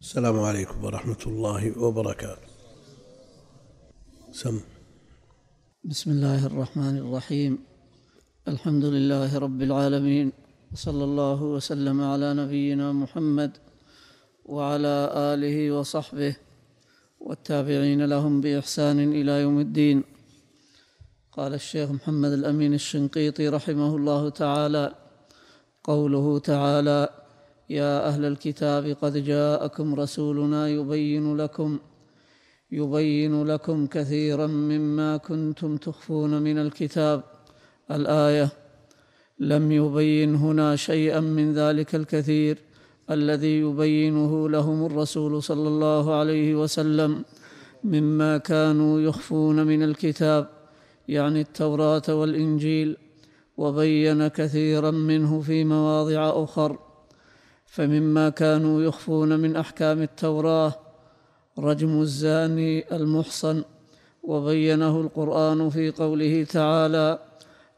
السلام عليكم ورحمة الله وبركاته. سم. بسم الله الرحمن الرحيم. الحمد لله رب العالمين وصلى الله وسلم على نبينا محمد وعلى آله وصحبه والتابعين لهم بإحسان إلى يوم الدين. قال الشيخ محمد الأمين الشنقيطي رحمه الله تعالى قوله تعالى يا أهل الكتاب قد جاءكم رسولنا يبين لكم يبين لكم كثيرا مما كنتم تخفون من الكتاب. الآية لم يبين هنا شيئا من ذلك الكثير الذي يبينه لهم الرسول صلى الله عليه وسلم مما كانوا يخفون من الكتاب يعني التوراة والإنجيل وبين كثيرا منه في مواضع أخر. فمما كانوا يخفون من أحكام التوراة رجم الزاني المحصن وبينه القرآن في قوله تعالى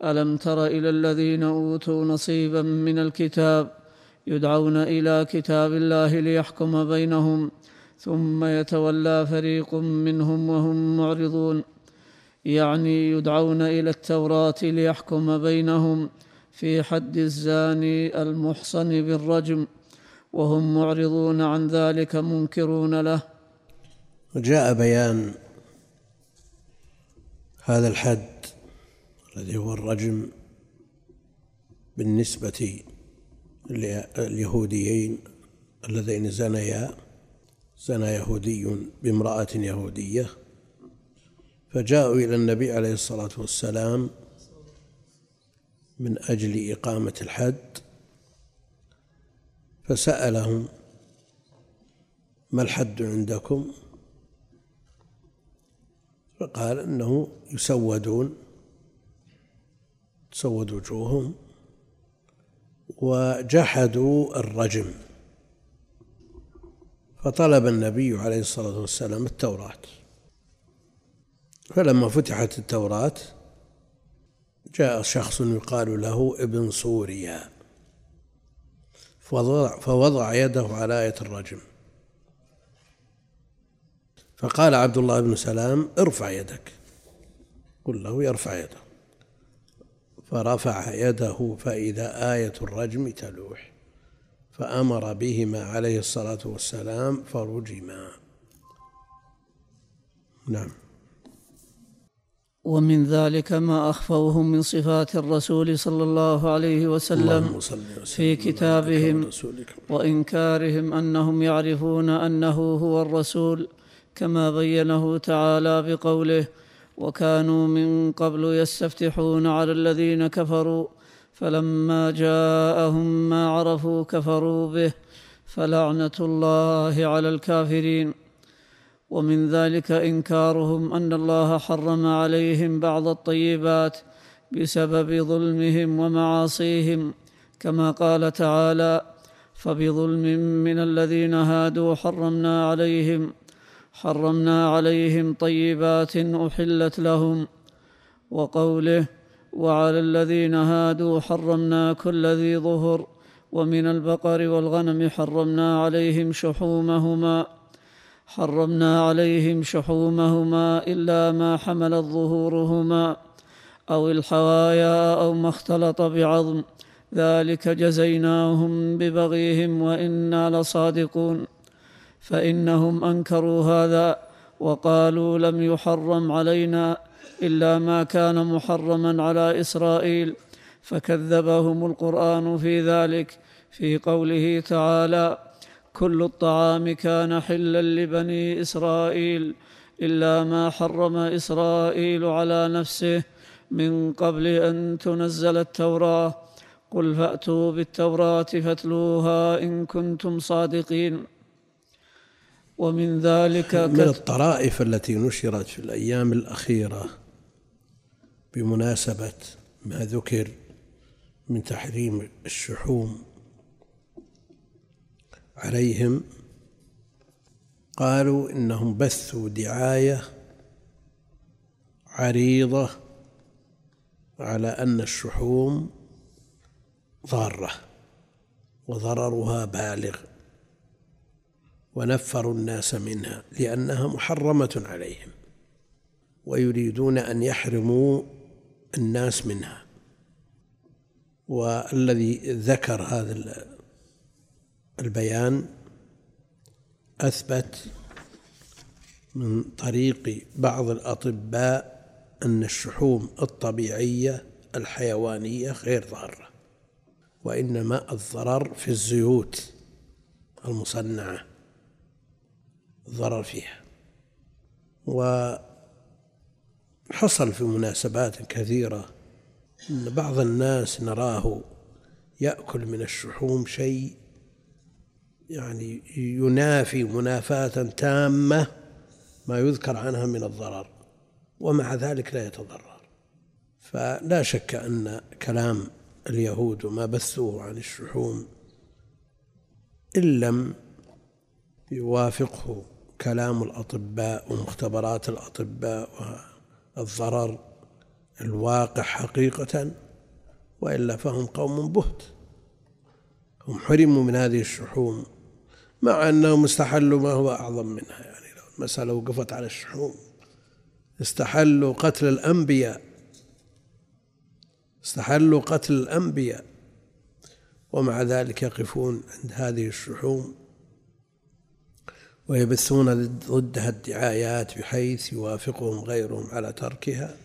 ألم تر إلى الذين أوتوا نصيبا من الكتاب يدعون إلى كتاب الله ليحكم بينهم ثم يتولى فريق منهم وهم معرضون. يعني يدعون إلى التوراة ليحكم بينهم في حد الزاني المحصن بالرجم. وهم معرضون عن ذلك منكرون له. وجاء بيان هذا الحد الذي هو الرجم بالنسبة لليهوديين اللذين زنيا زنى يهودي بامرأة يهودية. فجاءوا إلى النبي عليه الصلاة والسلام من أجل إقامة الحد. فسألهم ما الحد عندكم؟ فقال أنه يسودون تسود وجوههم وجحدوا الرجم. فطلب النبي عليه الصلاة والسلام التوراة. فلما فتحت التوراة جاء شخص يقال له ابن سوريا. فوضع يده على آية الرجم. فقال عبد الله بن سلام ارفع يدك. قل له يرفع يده. فرفع يده فإذا آية الرجم تلوح. فأمر بهما عليه الصلاة والسلام فرجما. نعم. ومن ذلك ما أخفوه من صفات الرسول صلى الله عليه وسلم في كتابهم وإنكارهم أنهم يعرفون أنه هو الرسول كما بينه تعالى بقوله وكانوا من قبل يستفتحون على الذين كفروا فلما جاءهم ما عرفوا كفروا به فلعنة الله على الكافرين. ومن ذلك إنكارهم أن الله حرم عليهم بعض الطيبات بسبب ظلمهم ومعاصيهم كما قال تعالى فبظلم من الذين هادوا حرمنا عليهم حرمنا عليهم طيبات أحلت لهم. وقوله وعلى الذين هادوا حرمنا كل ذي ظهر ومن البقر والغنم حرمنا عليهم شحومهما. حرمنا عليهم شحومهما إلا ما حملت ظهورهما أو الحوايا أو ما اختلط بعظم. ذلك جزيناهم ببغيهم وإنا لصادقون. فإنهم أنكروا هذا وقالوا لم يحرم علينا إلا ما كان محرما على إسرائيل. فكذبهم القرآن في ذلك في قوله تعالى كل الطعام كان حلا لبني إسرائيل إلا ما حرم إسرائيل على نفسه من قبل أن تنزل التوراة. قل فأتوا بالتوراة فاتلوها إن كنتم صادقين. ومن ذلك من الطرائف التي نشرت في الأيام الأخيرة بمناسبة ما ذكر من تحريم الشحوم عليهم قالوا إنهم بثوا دعاية عريضة على أن الشحوم ضارة وضررها بالغ ونفروا الناس منها لأنها محرمة عليهم ويريدون أن يحرموا الناس منها والذي ذكر هذا البيان أثبت من طريق بعض الأطباء أن الشحوم الطبيعية الحيوانية غير ضارة وإنما الضرر في الزيوت المصنعة الضرر فيها. وحصل في مناسبات كثيرة أن بعض الناس نراه يأكل من الشحوم شيء يعني ينافي منافاة تامة ما يذكر عنها من الضرر ومع ذلك لا يتضرر. فلا شك أن كلام اليهود وما بثوه عن الشحوم إن لم يوافقه كلام الأطباء ومختبرات الأطباء والضرر الواقع حقيقة وإلا فهم قوم بهت. هم حرموا من هذه الشحوم مع أنهم استحلوا ما هو أعظم منها يعني لو المسألة وقفت على الشحوم. استحلوا قتل الأنبياء. استحلوا قتل الأنبياء. ومع ذلك يقفون عند هذه الشحوم. ويبثون ضدها الدعايات بحيث يوافقهم غيرهم على تركها.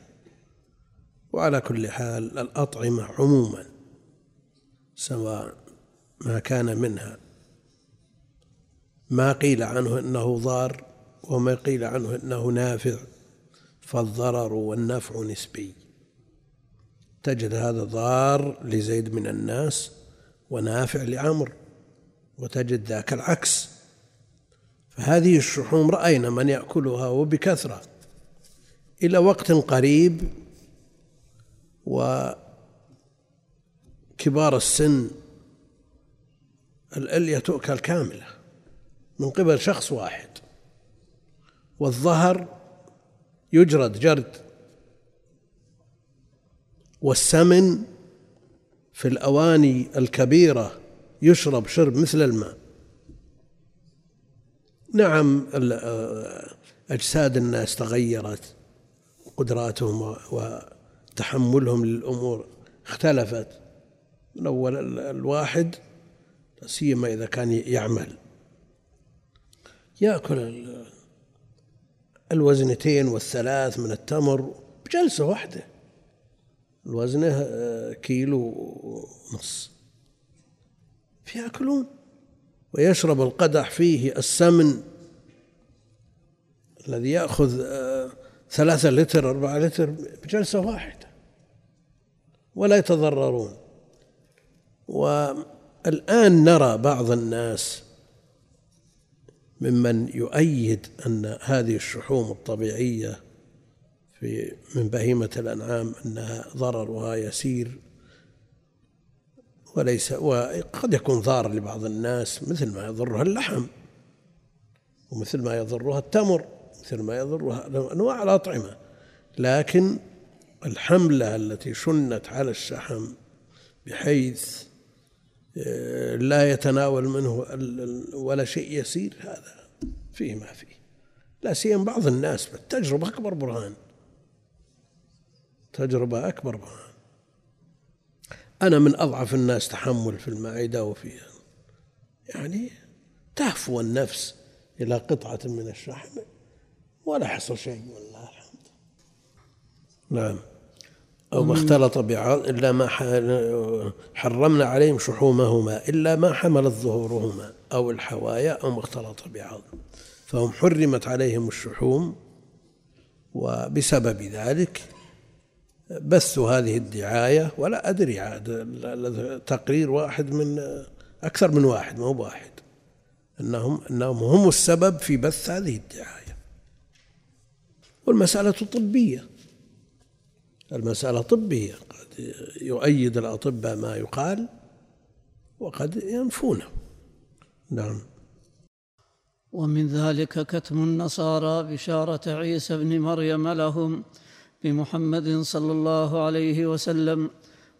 وعلى كل حال الأطعمة عموما سواء ما كان منها ما قيل عنه إنه ضار وما قيل عنه إنه نافع فالضرر والنفع نسبي. تجد هذا ضار لزيد من الناس ونافع لعمر وتجد ذاك العكس. فهذه الشحوم رأينا من يأكلها وبكثرة إلى وقت قريب وكبار السن الألية تؤكل كاملة. من قبل شخص واحد. والظهر يجرد جرد. والسمن في الأواني الكبيرة يشرب شرب مثل الماء. نعم أجساد الناس تغيرت قدراتهم وتحملهم للأمور اختلفت. من أول الواحد سيما إذا كان يعمل. يأكل الوزنتين والثلاث من التمر بجلسة واحدة. الوزنة آه، كيلو ونص. فيأكلون. ويشرب القدح فيه السمن الذي يأخذ آه، ثلاثة لتر أربعة لتر بجلسة واحدة. ولا يتضررون. والآن نرى بعض الناس ممن يؤيد أن هذه الشحوم الطبيعية في من بهيمة الأنعام أنها ضررها يسير وليس وقد يكون ضار لبعض الناس مثل ما يضرها اللحم ومثل ما يضرها التمر مثل ما يضرها أنواع الأطعمة. لكن الحملة التي شنت على الشحم بحيث لا يتناول منه ولا شيء يسير. هذا فيه ما فيه. لا سيما بعض الناس بالتجربة أكبر برهان. تجربة أكبر برهان. أنا من أضعف الناس تحمل في المعدة وفي يعني تهفو النفس إلى قطعة من الشحم ولا حصل شيء والله الحمد. نعم. أو ما اختلط بعض إلا ما حرمنا عليهم شحومهما إلا ما حملت ظهورهما أو الحوايا أو ما اختلط بعض. فهم حرمت عليهم الشحوم وبسبب ذلك بثوا هذه الدعاية ولا أدري عاد تقرير واحد من أكثر من واحد ما هو واحد أنهم أنهم هم السبب في بث هذه الدعاية. والمسألة طبية. المسألة طبية قد يؤيد الأطباء ما يقال وقد ينفونه. نعم. ومن ذلك كتم النصارى بشارة عيسى بن مريم لهم بمحمد صلى الله عليه وسلم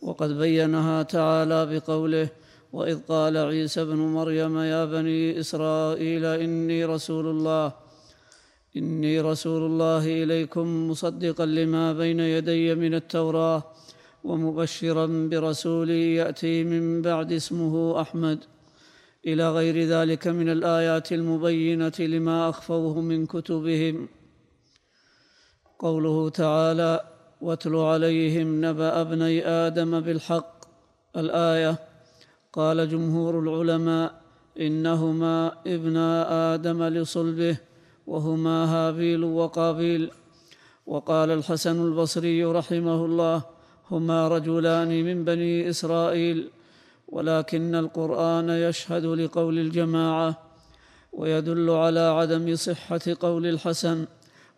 وقد بينها تعالى بقوله وإذ قال عيسى ابن مريم يا بني إسرائيل إني رسول الله إني رسول الله إليكم مصدقا لما بين يدي من التوراة ومبشرا برسول يأتي من بعد اسمه أحمد. إلى غير ذلك من الآيات المبينة لما أخفوه من كتبهم. قوله تعالى واتل عليهم نبأ ابني آدم بالحق الآية قال جمهور العلماء إنهما ابنا آدم لصلبه وهما هابيل وقابيل وقال الحسن البصري رحمه الله هما رجلان من بني إسرائيل ولكن القرآن يشهد لقول الجماعة ويدل على عدم صحة قول الحسن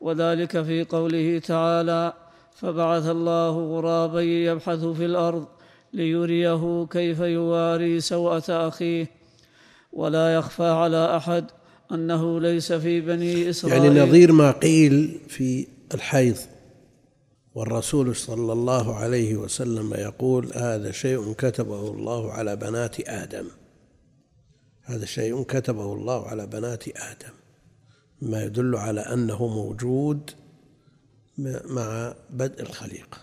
وذلك في قوله تعالى فبعث الله غرابا يبحث في الأرض ليريه كيف يواري سوءة أخيه ولا يخفى على أحد أنه ليس في بني إسرائيل. يعني نظير ما قيل في الحيض والرسول صلى الله عليه وسلم يقول هذا شيء كتبه الله على بنات آدم. هذا شيء كتبه الله على بنات آدم. ما يدل على أنه موجود مع بدء الخليقة.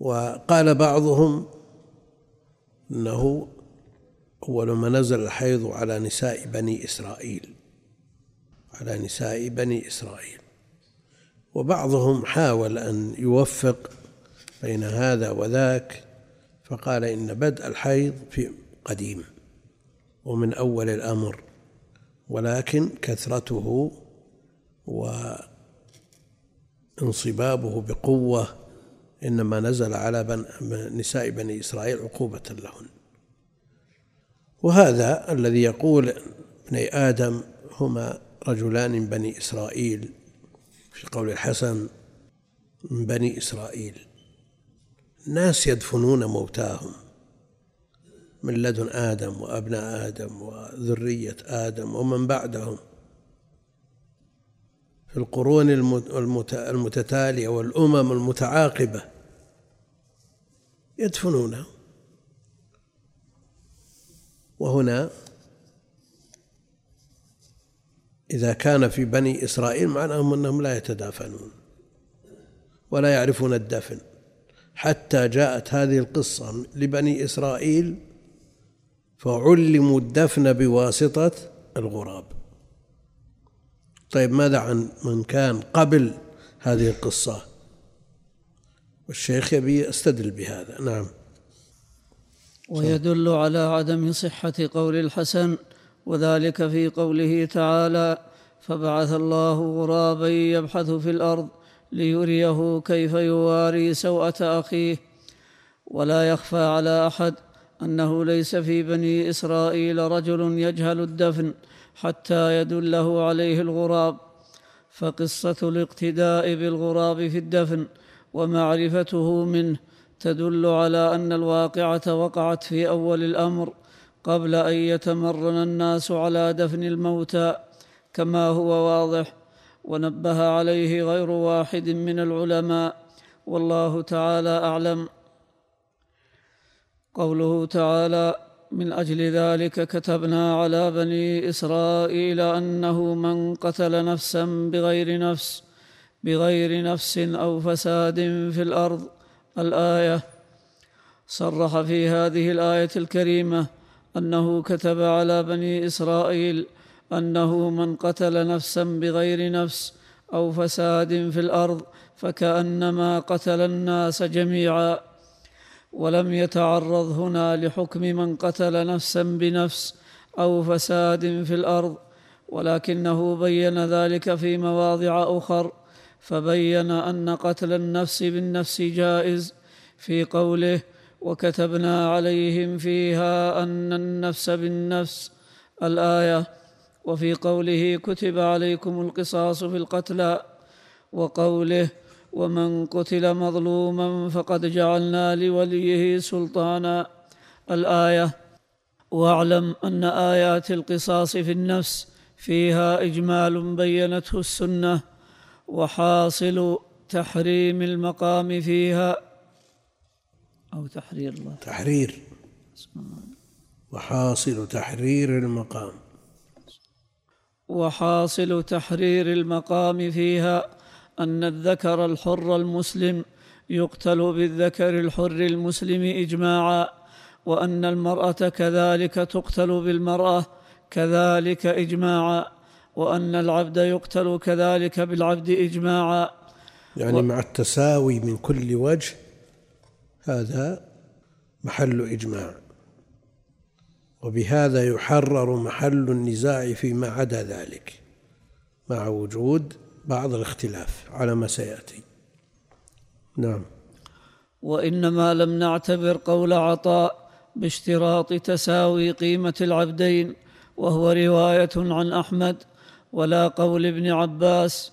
وقال بعضهم إنه أول ما نزل الحيض على نساء بني إسرائيل على نساء بني إسرائيل. وبعضهم حاول أن يوفق بين هذا وذاك فقال إن بدء الحيض في قديم ومن أول الأمر ولكن كثرته وانصبابه بقوة إنما نزل على نساء بني إسرائيل عقوبة لهن. وهذا الذي يقول ابني آدم هما رجلان من بني إسرائيل في قول الحسن من بني إسرائيل. ناس يدفنون موتاهم من لدن آدم وأبناء آدم وذرية آدم ومن بعدهم. في القرون المتتالية والأمم المتعاقبة يدفنونه. وهنا إذا كان في بني إسرائيل معناهم أنهم لا يتدافنون ولا يعرفون الدفن. حتى جاءت هذه القصة لبني إسرائيل فعلموا الدفن بواسطة الغراب. طيب ماذا عن من كان قبل هذه القصة؟ والشيخ يبي يستدل بهذا. نعم. ويدل على عدم صحة قول الحسن وذلك في قوله تعالى فبعث الله غرابا يبحث في الأرض ليريه كيف يواري سوءة أخيه ولا يخفى على أحد أنه ليس في بني إسرائيل رجل يجهل الدفن حتى يدله عليه الغراب. فقصة الاقتداء بالغراب في الدفن ومعرفته منه تدل على أن الواقعة وقعت في أول الأمر قبل أن يتمرن الناس على دفن الموتى كما هو واضح ونبه عليه غير واحد من العلماء والله تعالى أعلم. قوله تعالى من أجل ذلك كتبنا على بني إسرائيل أنه من قتل نفسا بغير نفس بغير نفس أو فساد في الأرض الآية. صرح في هذه الآية الكريمة أنه كتب على بني إسرائيل أنه من قتل نفسا بغير نفس أو فساد في الأرض فكأنما قتل الناس جميعا. ولم يتعرض هنا لحكم من قتل نفسا بنفس أو فساد في الأرض ولكنه بين ذلك في مواضع أخر. فبين أن قتل النفس بالنفس جائز في قوله وكتبنا عليهم فيها أن النفس بالنفس الآية وفي قوله كتب عليكم القصاص في القتلى وقوله ومن قتل مظلوما فقد جعلنا لوليه سلطانا الآية. واعلم أن آيات القصاص في النفس فيها إجمال بينته السنة وحاصل تحريم المقام فيها. أو تحرير الله. تحرير. وحاصل تحرير المقام. وحاصل تحرير المقام فيها أن الذكر الحر المسلم يقتل بالذكر الحر المسلم إجماعا وأن المرأة كذلك تقتل بالمرأة كذلك إجماعا. وأن العبد يقتل كذلك بالعبد إجماعا. يعني و... مع التساوي من كل وجه هذا محل إجماع. وبهذا يحرر محل النزاع فيما عدا ذلك مع وجود بعض الاختلاف على ما سيأتي. نعم. وإنما لم نعتبر قول عطاء باشتراط تساوي قيمة العبدين وهو رواية عن أحمد ولا قول ابن عباس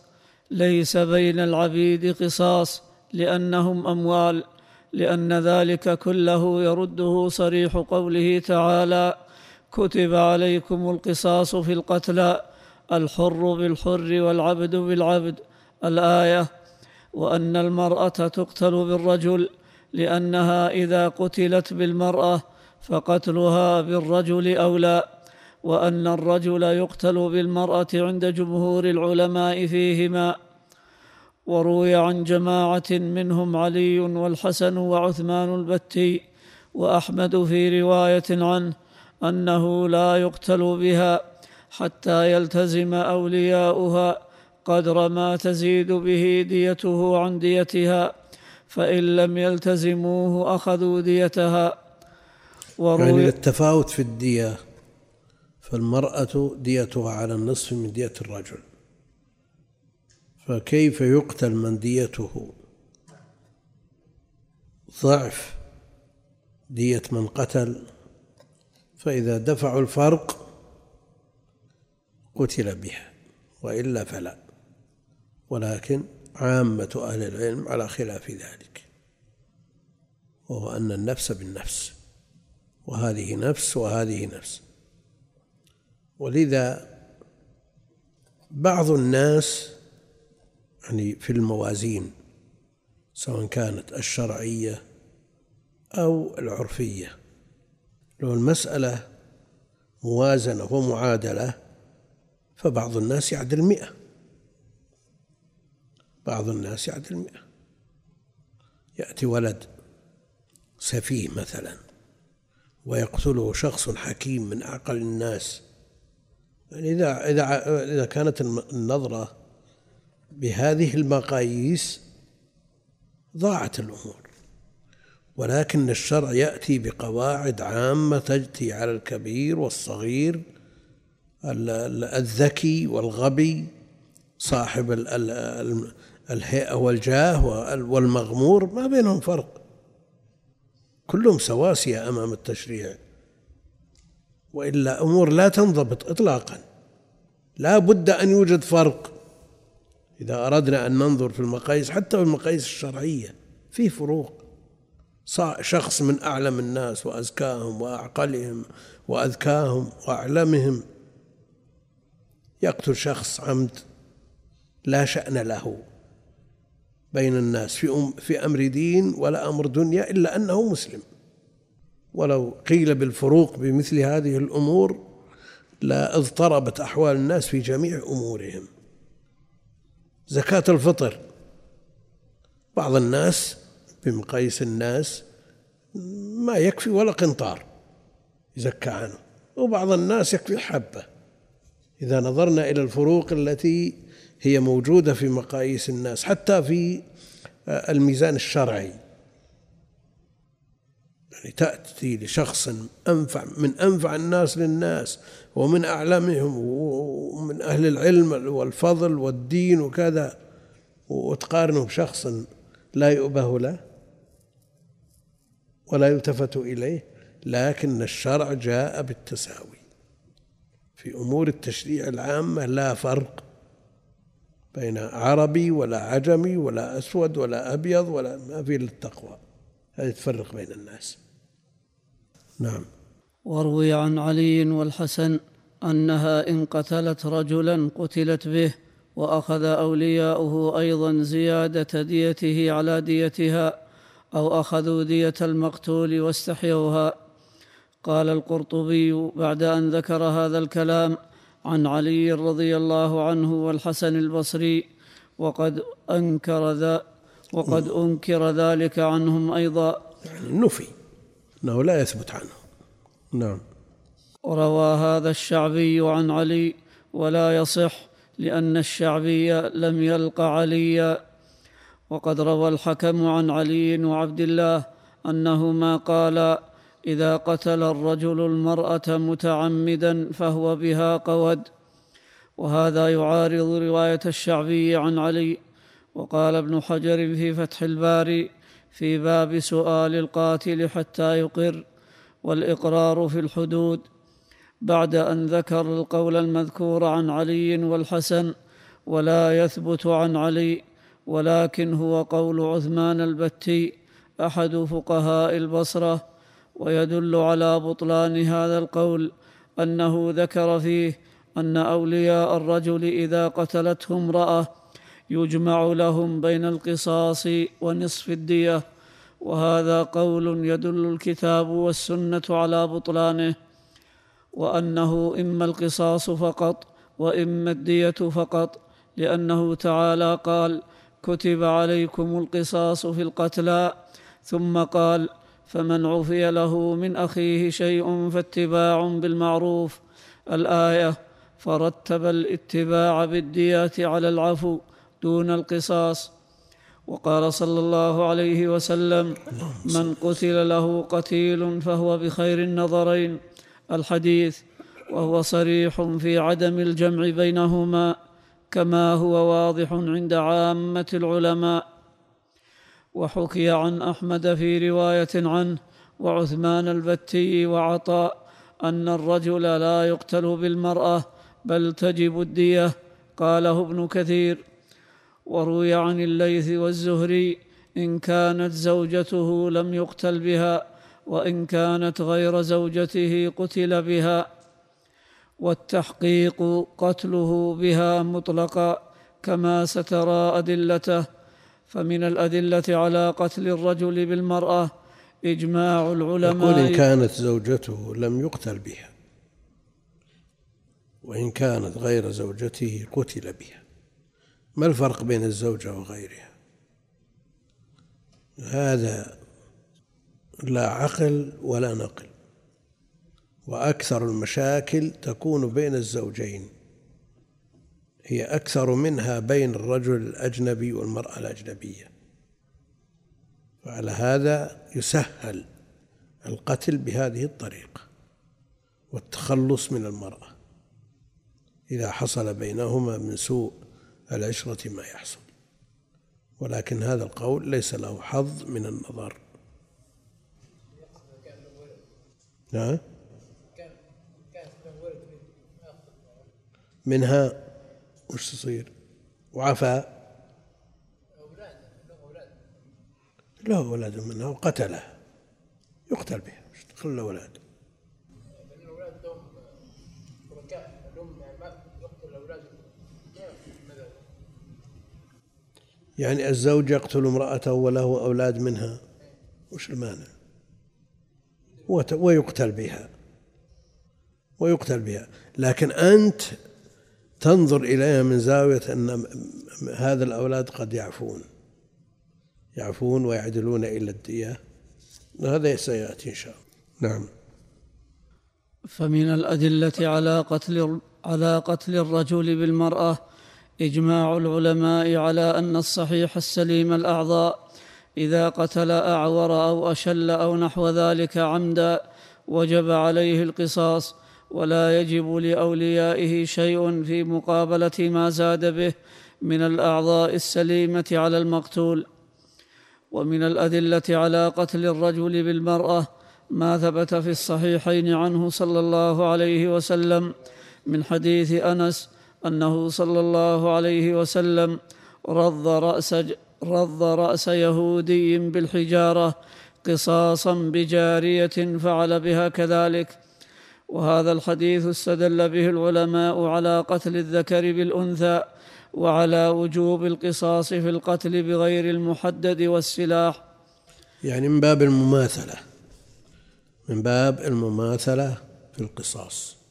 ليس بين العبيد قصاص لأنهم أموال لأن ذلك كله يرده صريح قوله تعالى كتب عليكم القصاص في القتلى الحر بالحر والعبد بالعبد الآية وأن المرأة تقتل بالرجل لأنها إذا قتلت بالمرأة فقتلها بالرجل أولى. وأن الرجل يقتل بالمرأة عند جمهور العلماء فيهما. وروي عن جماعة منهم علي والحسن وعثمان البتي وأحمد في رواية عنه أنه لا يقتل بها حتى يلتزم أولياؤها قدر ما تزيد به ديته عن ديتها فإن لم يلتزموه أخذوا ديتها. وروي يعني التفاوت في الدية. فالمرأة ديتها على النصف من دية الرجل. فكيف يقتل من ديته؟ ضعف دية من قتل. فإذا دفعوا الفرق قتل بها وإلا فلا. ولكن عامة أهل العلم على خلاف ذلك وهو أن النفس بالنفس وهذه نفس وهذه نفس. ولذا بعض الناس يعني في الموازين سواء كانت الشرعية أو العرفية. لو المسألة موازنة ومعادلة فبعض الناس يعدل مئة. بعض الناس يعدل مئة. يأتي ولد سفيه مثلا ويقتله شخص حكيم من أعقل الناس إذا إذا إذا كانت النظرة بهذه المقاييس ضاعت الأمور. ولكن الشرع يأتي بقواعد عامة تجتي على الكبير والصغير الذكي والغبي صاحب الهيئة والجاه والمغمور ما بينهم فرق. كلهم سواسية أمام التشريع. وإلا أمور لا تنضبط اطلاقا. لا بد أن يوجد فرق. إذا أردنا أن ننظر في المقاييس حتى في المقاييس الشرعية في فروق. شخص من أعلم الناس وأزكاهم وأعقلهم وأذكاهم وأعلمهم يقتل شخص عمد لا شأن له بين الناس في في أمر دين ولا أمر دنيا إلا أنه مسلم. ولو قيل بالفروق بمثل هذه الأمور لا اضطربت أحوال الناس في جميع أمورهم. زكاة الفطر. بعض الناس بمقاييس الناس ما يكفي ولا قنطار يزكى عنه وبعض الناس يكفي حبة إذا نظرنا إلى الفروق التي هي موجودة في مقاييس الناس حتى في الميزان الشرعي. يعني تأتي لشخص أنفع من أنفع الناس للناس ومن أعلمهم ومن أهل العلم والفضل والدين وكذا وتقارنه بشخص لا يؤبه له ولا يلتفت إليه لكن الشرع جاء بالتساوي. في أمور التشريع العامة لا فرق بين عربي ولا عجمي ولا أسود ولا أبيض ولا ما في إلا التقوى. هذه تفرق بين الناس. نعم. وروي عن علي والحسن أنها إن قتلت رجلا قتلت به وأخذ أولياؤه أيضا زيادة ديته على ديتها أو أخذوا دية المقتول واستحيوها. قال القرطبي بعد أن ذكر هذا الكلام عن علي رضي الله عنه والحسن البصري وقد أنكر ذا وقد أنكر ذلك عنهم أيضا. يعني نفي. إنه لا يثبت عنه. نعم. وروى هذا الشعبي عن علي ولا يصح لأن الشعبي لم يلق عليا. وقد روى الحكم عن علي وعبد الله أنهما قالا إذا قتل الرجل المرأة متعمدا فهو بها قود. وهذا يعارض رواية الشعبي عن علي. وقال ابن حجر في فتح الباري في باب سؤال القاتل حتى يقر والإقرار في الحدود بعد أن ذكر القول المذكور عن علي والحسن ولا يثبت عن علي ولكن هو قول عثمان البتي أحد فقهاء البصرة ويدل على بطلان هذا القول أنه ذكر فيه أن أولياء الرجل إذا قتلته امرأة يجمع لهم بين القصاص ونصف الدية وهذا قول يدل الكتاب والسنة على بطلانه وأنه إما القصاص فقط وإما الدية فقط لأنه تعالى قال كتب عليكم القصاص في القتلى ثم قال فمن عفي له من أخيه شيء فاتباع بالمعروف الآية فرتب الاتباع بالدية على العفو دون القصاص. وقال صلى الله عليه وسلم من قتل له قتيل فهو بخير النظرين. الحديث وهو صريح في عدم الجمع بينهما كما هو واضح عند عامة العلماء. وحكي عن أحمد في رواية عنه وعثمان البتي وعطاء أن الرجل لا يقتل بالمرأة بل تجب الدية قاله ابن كثير. وروي عن الليث والزهري إن كانت زوجته لم يقتل بها وإن كانت غير زوجته قتل بها. والتحقيق قتله بها مطلقا كما سترى أدلته. فمن الأدلة على قتل الرجل بالمرأة إجماع العلماء. يقول إن كانت زوجته لم يقتل بها وإن كانت غير زوجته قتل بها. ما الفرق بين الزوجة وغيرها؟ هذا لا عقل ولا نقل وأكثر المشاكل تكون بين الزوجين. هي أكثر منها بين الرجل الأجنبي والمرأة الأجنبية. وعلى هذا يسهل القتل بهذه الطريقة والتخلص من المرأة. إذا حصل بينهما من سوء العشره ما يحصل. ولكن هذا القول ليس له حظ من النظر. نعم منها وش تصير وعفا له أولاد منها وقتله. يقتل به وش دخل يعني الزوج يقتل امرأته وله أولاد منها. وش المانع؟ ويقتل بها. ويقتل بها. لكن أنت تنظر إليها من زاوية أن هذا الأولاد قد يعفون. يعفون ويعدلون إلى الدية. هذا سيأتي إن شاء الله. نعم. فمن الأدلة على قتل على قتل الرجل بالمرأة إجماع العلماء على أن الصحيح السليم الأعضاء إذا قتل أعور أو أشل أو نحو ذلك عمدا وجب عليه القصاص ولا يجب لأوليائه شيء في مقابلة ما زاد به من الأعضاء السليمة على المقتول. ومن الأدلة على قتل الرجل بالمرأة ما ثبت في الصحيحين عنه صلى الله عليه وسلم من حديث أنس أنه صلى الله عليه وسلم رض رأس رض رأس يهودي بالحجارة قصاصا بجارية فعل بها كذلك. وهذا الحديث استدل به العلماء على قتل الذكر بالأنثى وعلى وجوب القصاص في القتل بغير المحدد والسلاح. يعني من باب المماثلة من باب المماثلة في القصاص.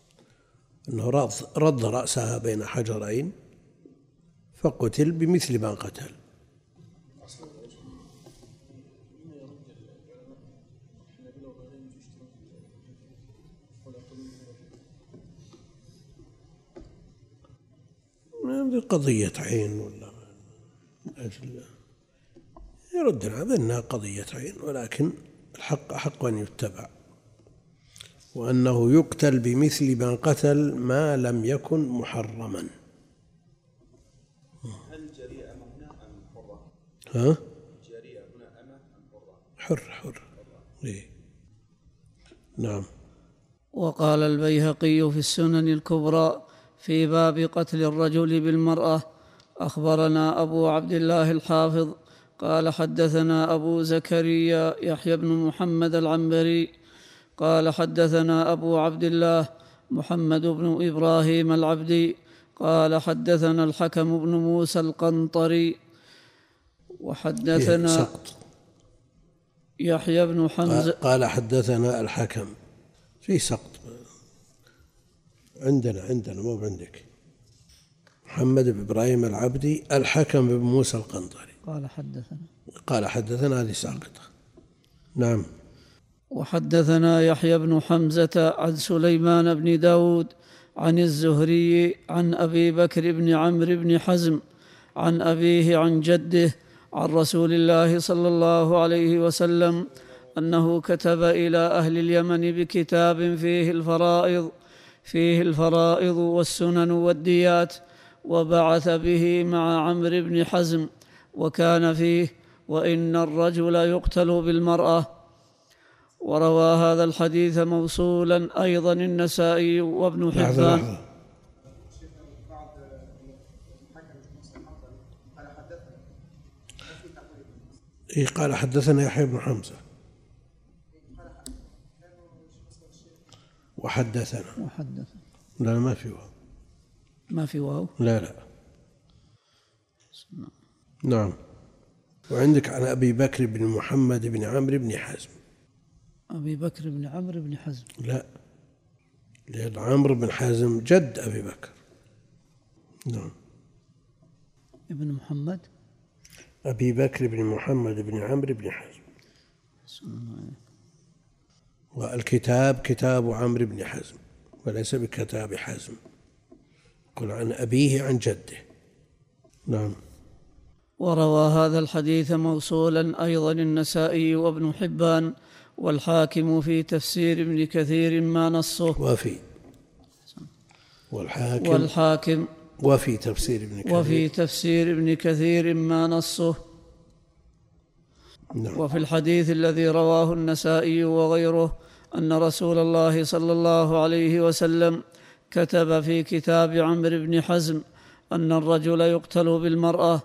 أنه رد, رأسها بين حجرين فقتل بمثل ما قتل. قضية عين ولا أجل يرد هذا أنها قضية عين ولكن الحق أحق أن يتبع. وأنه يقتل بمثل ما قتل ما لم يكن محرما هل جريئة أم حرة؟ ها؟ جريئة أم حرة؟ حر حر إيه؟ نعم وقال البيهقي في السنن الكبرى في باب قتل الرجل بالمرأة أخبرنا أبو عبد الله الحافظ قال حدثنا أبو زكريا يحيى بن محمد العنبري قال حدثنا أبو عبد الله محمد بن إبراهيم العبدي قال حدثنا الحكم بن موسى القنطري وحدثنا سقط. يحيى بن حمزة. قال حدثنا الحكم. في سقط. عندنا عندنا مو عندك. محمد بن إبراهيم العبدي الحكم بن موسى القنطري. قال حدثنا. قال حدثنا هذه ساقطة. نعم. وحدثنا يحيى بن حمزة عن سليمان بن داود عن الزهري عن أبي بكر بن عمرو بن حزم عن أبيه عن جده عن رسول الله صلى الله عليه وسلم أنه كتب إلى أهل اليمن بكتاب فيه الفرائض فيه الفرائض والسنن والديات وبعث به مع عمرو بن حزم وكان فيه وإن الرجل يقتل بالمرأة. وروى هذا الحديث موصولا أيضا النسائي وابن حبان. إيه قال حدثنا يحيى بن حمزة. وحدثنا. وحدثنا. لا ما في واو. ما في واو؟ لا لا. نعم. وعندك عن أبي بكر بن محمد بن عمرو بن حزم أبي بكر بن عمرو بن حزم. لا لأن عمرو بن حزم جد أبي بكر. نعم. ابن محمد؟ أبي بكر بن محمد بن عمرو بن حزم. والكتاب كتاب عمرو بن حزم وليس بكتاب حزم. قل عن أبيه عن جده. نعم. وروى هذا الحديث موصولا أيضا النسائي وابن حبان والحاكم في تفسير ابن كثير ما نصه. وفي والحاكم والحاكم وفي تفسير ابن كثير. وفي تفسير ابن كثير ما نصه. نعم. وفي الحديث الذي رواه النسائي وغيره أن رسول الله صلى الله عليه وسلم كتب في كتاب عمرو بن حزم أن الرجل يقتل بالمرأة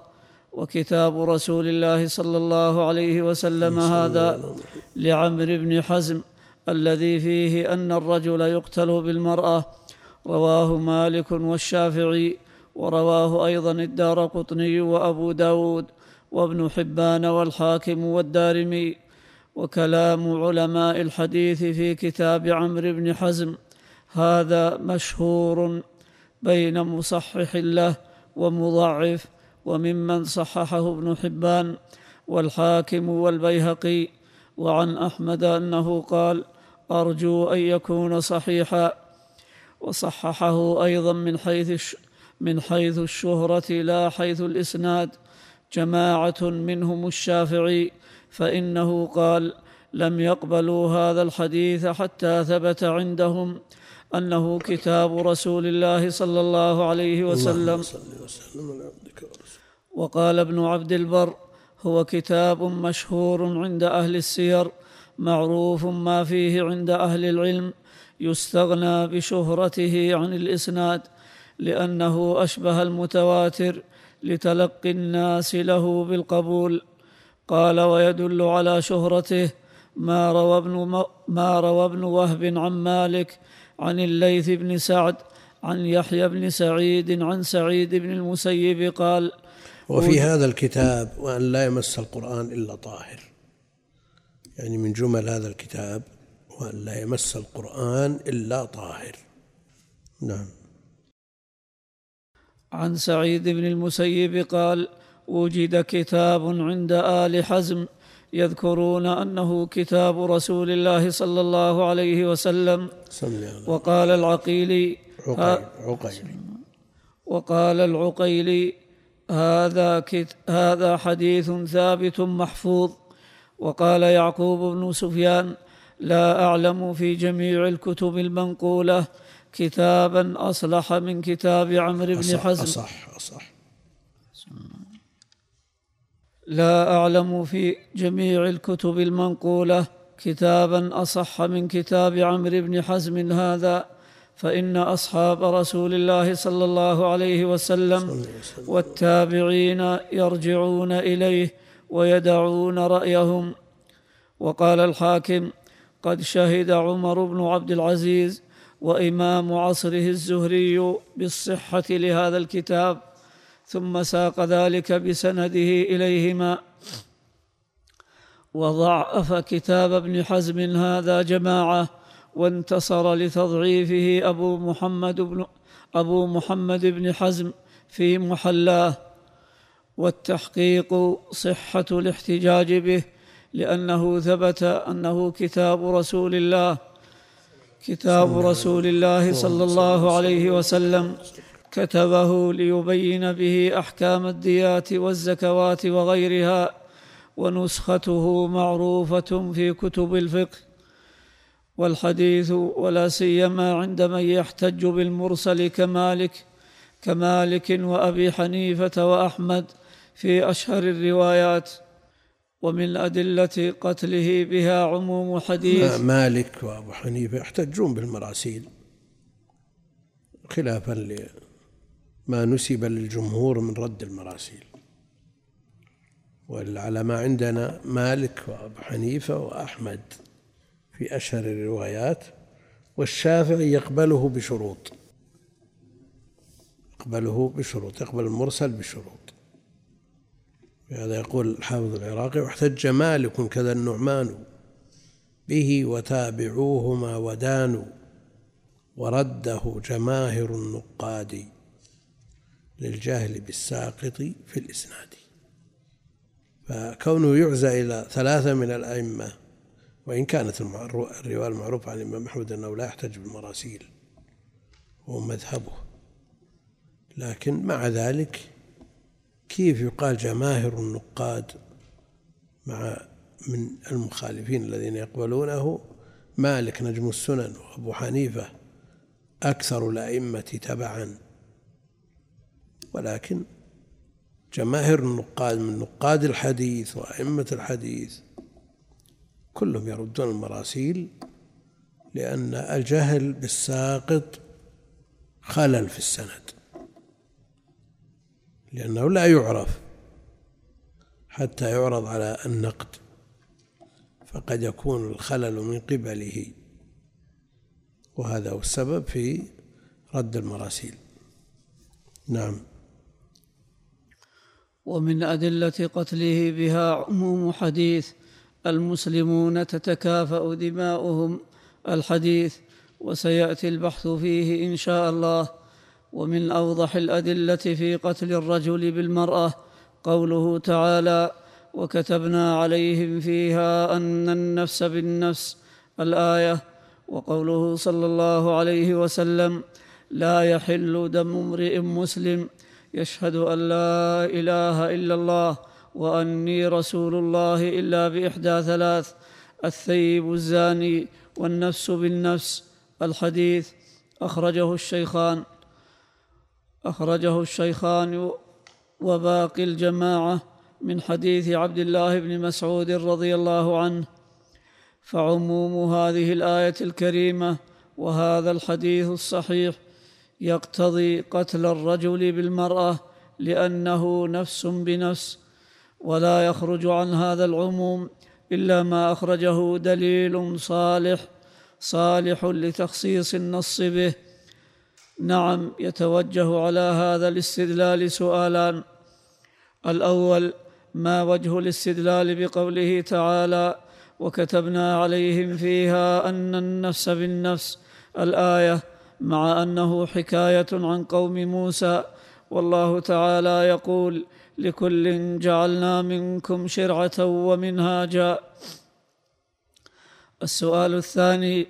وكتاب رسول الله صلى الله عليه وسلم هذا لعمرو بن حزم الذي فيه أن الرجل يقتل بالمرأة. رواه مالك والشافعي ورواه أيضا الدار قطني وأبو داود وابن حبان والحاكم والدارمي. وكلام علماء الحديث في كتاب عمرو بن حزم هذا مشهور بين مصحح له ومضعف. وممن صححه ابن حبان والحاكم والبيهقي وعن أحمد أنه قال أرجو أن يكون صحيحا. وصححه أيضا من حيث من حيث الشهرة لا حيث الإسناد جماعة منهم الشافعي فإنه قال لم يقبلوا هذا الحديث حتى ثبت عندهم أنه كتاب رسول الله صلى الله عليه وسلم. وقال ابن عبد البر هو كتاب مشهور عند أهل السير معروف ما فيه عند أهل العلم يستغنى بشهرته عن الإسناد لأنه أشبه المتواتر لتلقي الناس له بالقبول. قال ويدل على شهرته ما روى ابن ما روى ابن وهب عن مالك عن الليث بن سعد عن يحيى بن سعيد عن سعيد بن المسيب قال وفي هذا الكتاب وأن لا يمس القرآن إلا طاهر. يعني من جمل هذا الكتاب وأن لا يمس القرآن إلا طاهر. نعم. عن سعيد بن المسيب قال وجد كتاب عند آل حزم يذكرون أنه كتاب رسول الله صلى الله عليه وسلم. وقال العقيلي عقيلي وقال العقيلي هذا هذا حديث ثابت محفوظ. وقال يعقوب بن سفيان لا أعلم في جميع الكتب المنقولة كتابا أصلح من كتاب عمرو بن حزم. أصح أصح. لا أعلم في جميع الكتب المنقولة كتابا أصح من كتاب عمرو بن حزم هذا فإن أصحاب رسول الله صلى الله عليه وسلم والتابعين يرجعون إليه ويدعون رأيهم. وقال الحاكم قد شهد عمر بن عبد العزيز وإمام عصره الزهري بالصحة لهذا الكتاب ثم ساق ذلك بسنده إليهما. وضعف كتاب ابن حزم هذا جماعة وانتصر لتضعيفه أبو محمد بن أبو محمد بن حزم في محلاه. والتحقيق صحة الاحتجاج به لأنه ثبت أنه كتاب رسول الله كتاب رسول الله صلى الله عليه وسلم كتبه ليبين به أحكام الديات والزكوات وغيرها ونسخته معروفة في كتب الفقه. والحديث ولا سيما عند من يحتج بالمرسل كمالك كمالك وأبي حنيفة وأحمد في أشهر الروايات. ومن أدلة قتله بها عموم حديث. مالك وأبو حنيفة يحتجون بالمراسيل خلافا لما نسب للجمهور من رد المراسيل. وعلى ما عندنا مالك وأبو حنيفة وأحمد. في أشهر الروايات والشافعي يقبله بشروط. يقبله بشروط يقبل المرسل بشروط. هذا يقول الحافظ العراقي واحتج مالك كذا النعمان به وتابعوهما ودانوا ورده جماهر النقاد للجاهل بالساقط في الإسناد. فكونه يعزى إلى ثلاثة من الأئمة وإن كانت الرواية المعروفة عن الإمام أحمد أنه لا يحتج بالمراسيل هو مذهبه. لكن مع ذلك كيف يقال جماهر النقاد مع من المخالفين الذين يقبلونه؟ مالك نجم السنن وأبو حنيفة أكثر الأئمة تبعا. ولكن جماهر النقاد من نقاد الحديث وأئمة الحديث كلهم يردون المراسيل لأن الجهل بالساقط خلل في السند. لأنه لا يعرف حتى يعرض على النقد. فقد يكون الخلل من قبله. وهذا هو السبب في رد المراسيل. نعم. ومن أدلة قتله بها عموم حديث المسلمون تتكافأ دماؤهم. الحديث وسيأتي البحث فيه إن شاء الله. ومن أوضح الأدلة في قتل الرجل بالمرأة قوله تعالى وكتبنا عليهم فيها أن النفس بالنفس الآية. وقوله صلى الله عليه وسلم لا يحل دم امرئ مسلم يشهد أن لا إله إلا الله وأني رسول الله إلا بإحدى ثلاث الثيب الزاني والنفس بالنفس الحديث. أخرجه الشيخان. أخرجه الشيخان وباقي الجماعة من حديث عبد الله بن مسعود رضي الله عنه. فعموم هذه الآية الكريمة وهذا الحديث الصحيح يقتضي قتل الرجل بالمرأة لأنه نفس بنفس ولا يخرج عن هذا العموم إلا ما أخرجه دليل صالح صالح لتخصيص النص به. نعم يتوجه على هذا الاستدلال سؤالان الأول ما وجه الاستدلال بقوله تعالى وكتبنا عليهم فيها أن النفس بالنفس الآية مع أنه حكاية عن قوم موسى والله تعالى يقول لكل جعلنا منكم شرعة ومنهاجا. السؤال الثاني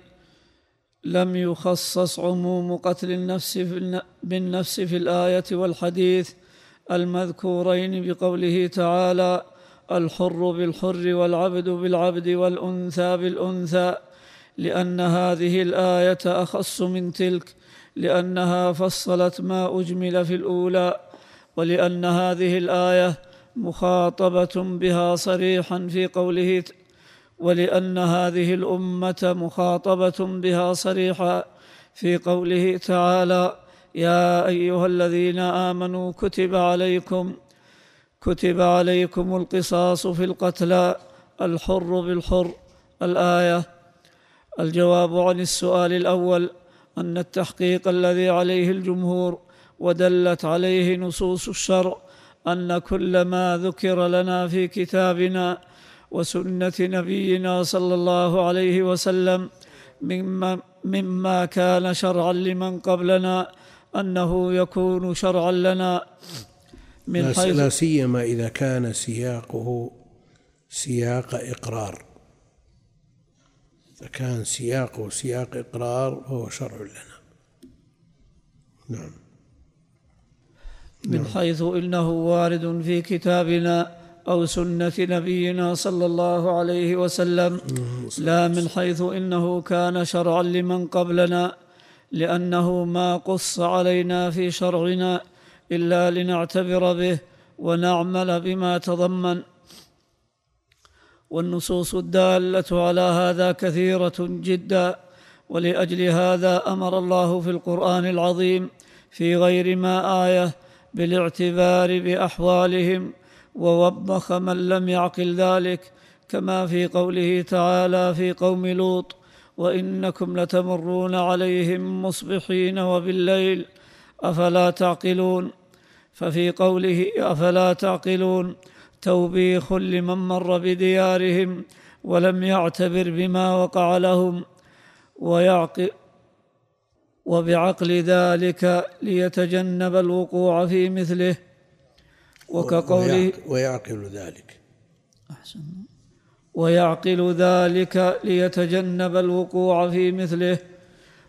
لم يخصص عموم قتل النفس بالنفس في الآية والحديث المذكورين بقوله تعالى الحر بالحر والعبد بالعبد والأنثى بالأنثى. لأن هذه الآية أخص من تلك لأنها فصلت ما أجمل في الأولى. ولأن هذه الآية مخاطبة بها صريحا في قوله ولأن هذه الأمة مخاطبة بها صريحا في قوله تعالى يا أيها الذين آمنوا كتب عليكم كتب عليكم القصاص في القتلى الحر بالحر. الآية الجواب عن السؤال الأول أن التحقيق الذي عليه الجمهور ودلت عليه نصوص الشرع أن كل ما ذكر لنا في كتابنا وسنة نبينا صلى الله عليه وسلم مما, مما كان شرعا لمن قبلنا أنه يكون شرعا لنا من حيث لا سيما إذا كان سياقه سياق إقرار. إذا كان سياقه سياق إقرار فهو شرع لنا. نعم. من نعم. حيث إنه وارد في كتابنا أو سنة نبينا صلى الله عليه وسلم. لا من حيث إنه كان شرعا لمن قبلنا لأنه ما قص علينا في شرعنا إلا لنعتبر به ونعمل بما تضمن. والنصوص الدالة على هذا كثيرة جدا ولأجل هذا أمر الله في القرآن العظيم في غير ما آية بالاعتبار بأحوالهم ووبخ من لم يعقل ذلك كما في قوله تعالى في قوم لوط وإنكم لتمرون عليهم مصبحين وبالليل أفلا تعقلون؟ ففي قوله أفلا تعقلون توبيخ لمن مر بديارهم ولم يعتبر بما وقع لهم ويعقل وبعقل ذلك ليتجنب الوقوع في مثله. وكقوله ويعقل ذلك. أحسن. ويعقل ذلك ليتجنب الوقوع في مثله.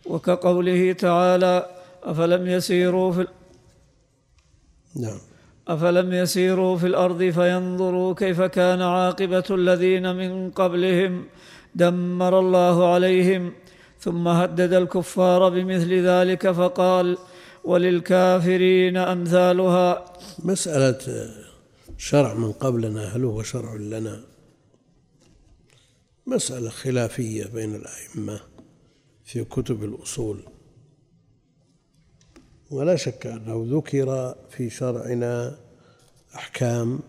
وكقوله تعالى أفلم يسيروا في نعم. أفلم يسيروا في الأرض فينظروا كيف كان عاقبة الذين من قبلهم. دمر الله عليهم ثم هدد الكفار بمثل ذلك فقال وللكافرين أمثالها. مسألة شرع من قبلنا هل هو شرع لنا؟ مسألة خلافية بين الأئمة في كتب الأصول. ولا شك أنه ذكر في شرعنا أحكام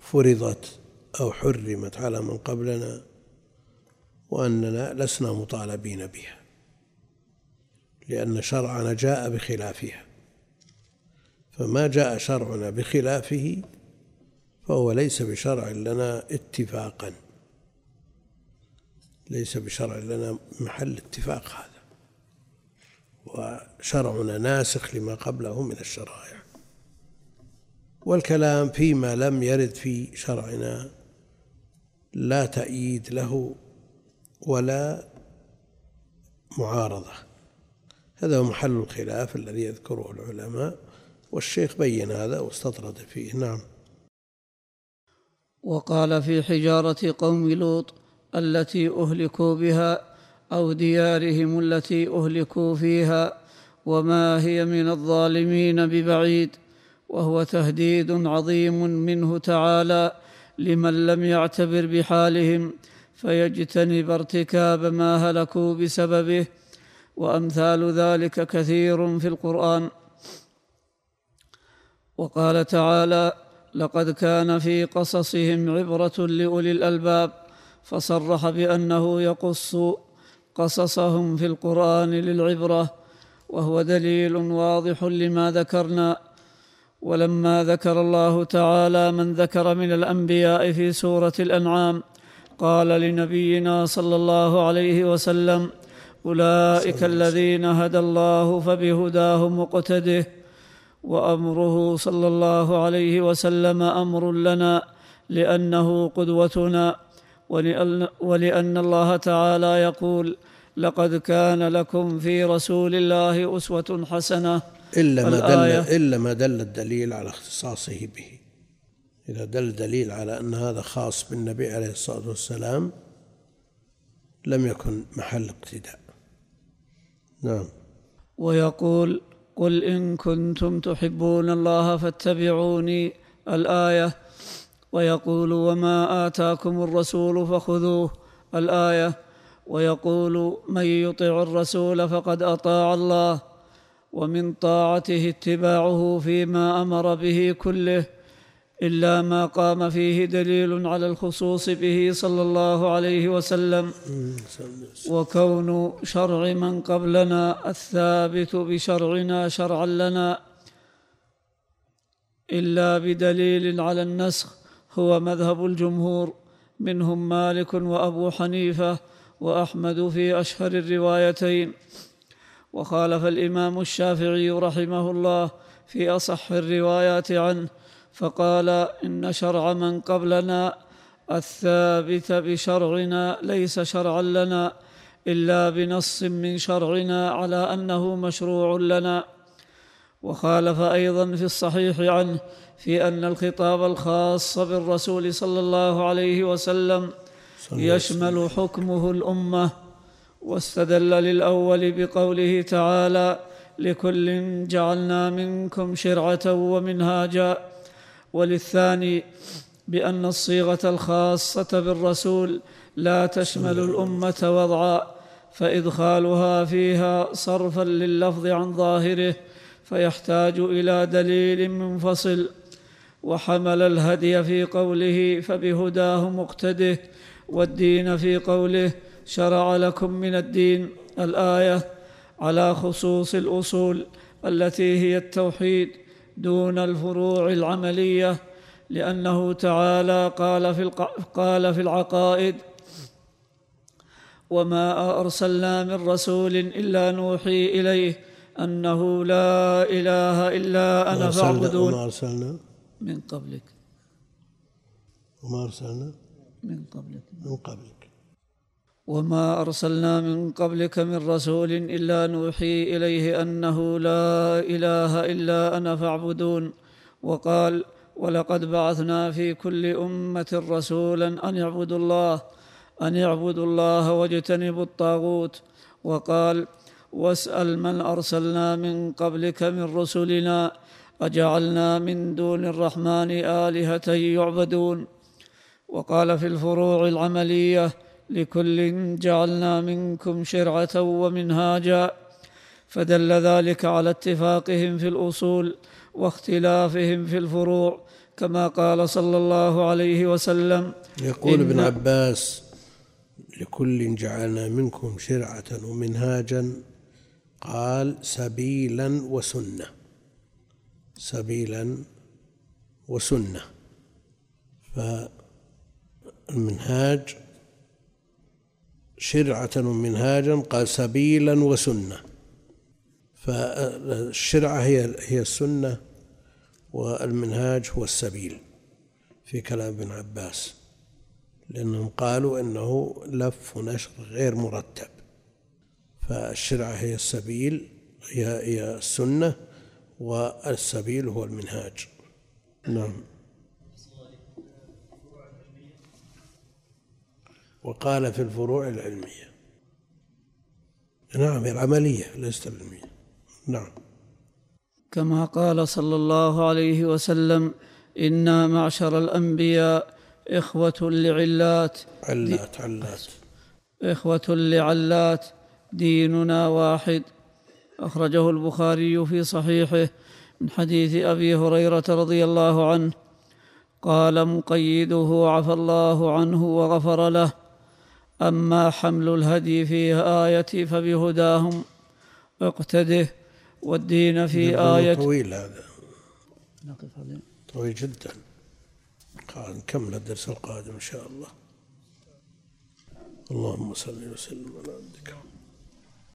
فرضت أو حرمت على من قبلنا. وأننا لسنا مطالبين بها لأن شرعنا جاء بخلافها. فما جاء شرعنا بخلافه فهو ليس بشرع لنا اتفاقا. ليس بشرع لنا محل اتفاق هذا. وشرعنا ناسخ لما قبله من الشرائع. والكلام فيما لم يرد في شرعنا لا تأييد له ولا معارضة. هذا هو محل الخلاف الذي يذكره العلماء والشيخ بين هذا واستطرد فيه. نعم. وقال في حجارة قوم لوط التي أهلكوا بها أو ديارهم التي أهلكوا فيها وما هي من الظالمين ببعيد وهو تهديد عظيم منه تعالى لمن لم يعتبر بحالهم. فيجتنب ارتكاب ما هلكوا بسببه وأمثال ذلك كثير في القرآن. وقال تعالى لقد كان في قصصهم عبرة لأولي الألباب فصرح بأنه يقص قصصهم في القرآن للعبرة وهو دليل واضح لما ذكرنا. ولما ذكر الله تعالى من ذكر من الأنبياء في سورة الأنعام قال لنبينا صلى الله عليه وسلم أولئك الذين هدى الله فبهداه مقتده وأمره صلى الله عليه وسلم أمر لنا لأنه قدوتنا ولأن, ولأن الله تعالى يقول لقد كان لكم في رسول الله أسوة حسنة. إلا ما دل إلا ما دل الدليل على اختصاصه به. إذا دل دليل على أن هذا خاص بالنبي عليه الصلاة والسلام لم يكن محل اقتداء نعم. ويقول قل إن كنتم تحبون الله فاتبعوني الآية. ويقول وما آتاكم الرسول فخذوه. الآية ويقول من يطع الرسول فقد أطاع الله ومن طاعته اتباعه فيما أمر به كله. إلا ما قام فيه دليل على الخصوص به صلى الله عليه وسلم. وكون شرع من قبلنا الثابت بشرعنا شرعا لنا إلا بدليل على النسخ هو مذهب الجمهور منهم مالك وأبو حنيفة وأحمد في أشهر الروايتين. وخالف الإمام الشافعي رحمه الله في أصح الروايات عنه فقال إن شرع من قبلنا الثابت بشرعنا ليس شرعا لنا إلا بنص من شرعنا على أنه مشروع لنا. وخالف أيضا في الصحيح عنه في أن الخطاب الخاص بالرسول صلى الله عليه وسلم يشمل حكمه الأمة واستدل للأول بقوله تعالى لكل جعلنا منكم شرعة ومنهاجا وللثاني بأن الصيغة الخاصة بالرسول لا تشمل الأمة وضعا فإدخالها فيها صرفا لللفظ عن ظاهره فيحتاج إلى دليل منفصل. وحمل الهدي في قوله فبهداه مقتده والدين في قوله شرع لكم من الدين. الآية على خصوص الأصول التي هي التوحيد. دون الفروع العملية لأنه تعالى قال في قال في العقائد وما أرسلنا من رسول إلا نوحي إليه أنه لا إله إلا أنا فاعبدون. وما أرسلنا؟ من قبلك. وما أرسلنا؟ من قبلك. من قبلك. وما أرسلنا من قبلك من رسول إلا نوحي إليه أنه لا إله إلا أنا فاعبدون وقال ولقد بعثنا في كل أمة رسولا أن يعبدوا الله أن يعبدوا الله واجتنبوا الطاغوت. وقال واسأل من أرسلنا من قبلك من رسلنا أجعلنا من دون الرحمن آلهة يعبدون. وقال في الفروع العملية لكل جعلنا منكم شرعة ومنهاجا فدل ذلك على اتفاقهم في الأصول واختلافهم في الفروع كما قال صلى الله عليه وسلم. يقول ابن عباس لكل جعلنا منكم شرعة ومنهاجا قال سبيلا وسنة. سبيلا وسنة. فالمنهاج شرعة ومنهاجا قال سبيلا وسنة. فالشرعة هي هي السنة والمنهاج هو السبيل في كلام ابن عباس لأنهم قالوا إنه لف ونشر غير مرتب. فالشرعة هي السبيل هي هي السنة والسبيل هو المنهاج. نعم. وقال في الفروع العلمية. نعم العملية ليست العلمية نعم. كما قال صلى الله عليه وسلم إنا معشر الأنبياء إخوة لعلات. علات علات. إخوة لعلات ديننا واحد. أخرجه البخاري في صحيحه من حديث أبي هريرة رضي الله عنه قال مقيده عفى الله عنه وغفر له. أما حمل الهدي في آية فبهداهم اقتده والدين في آية طويل هذا. نقف طويل جدا. قال نكمل الدرس القادم إن شاء الله. اللهم صل وسلم على عبدك.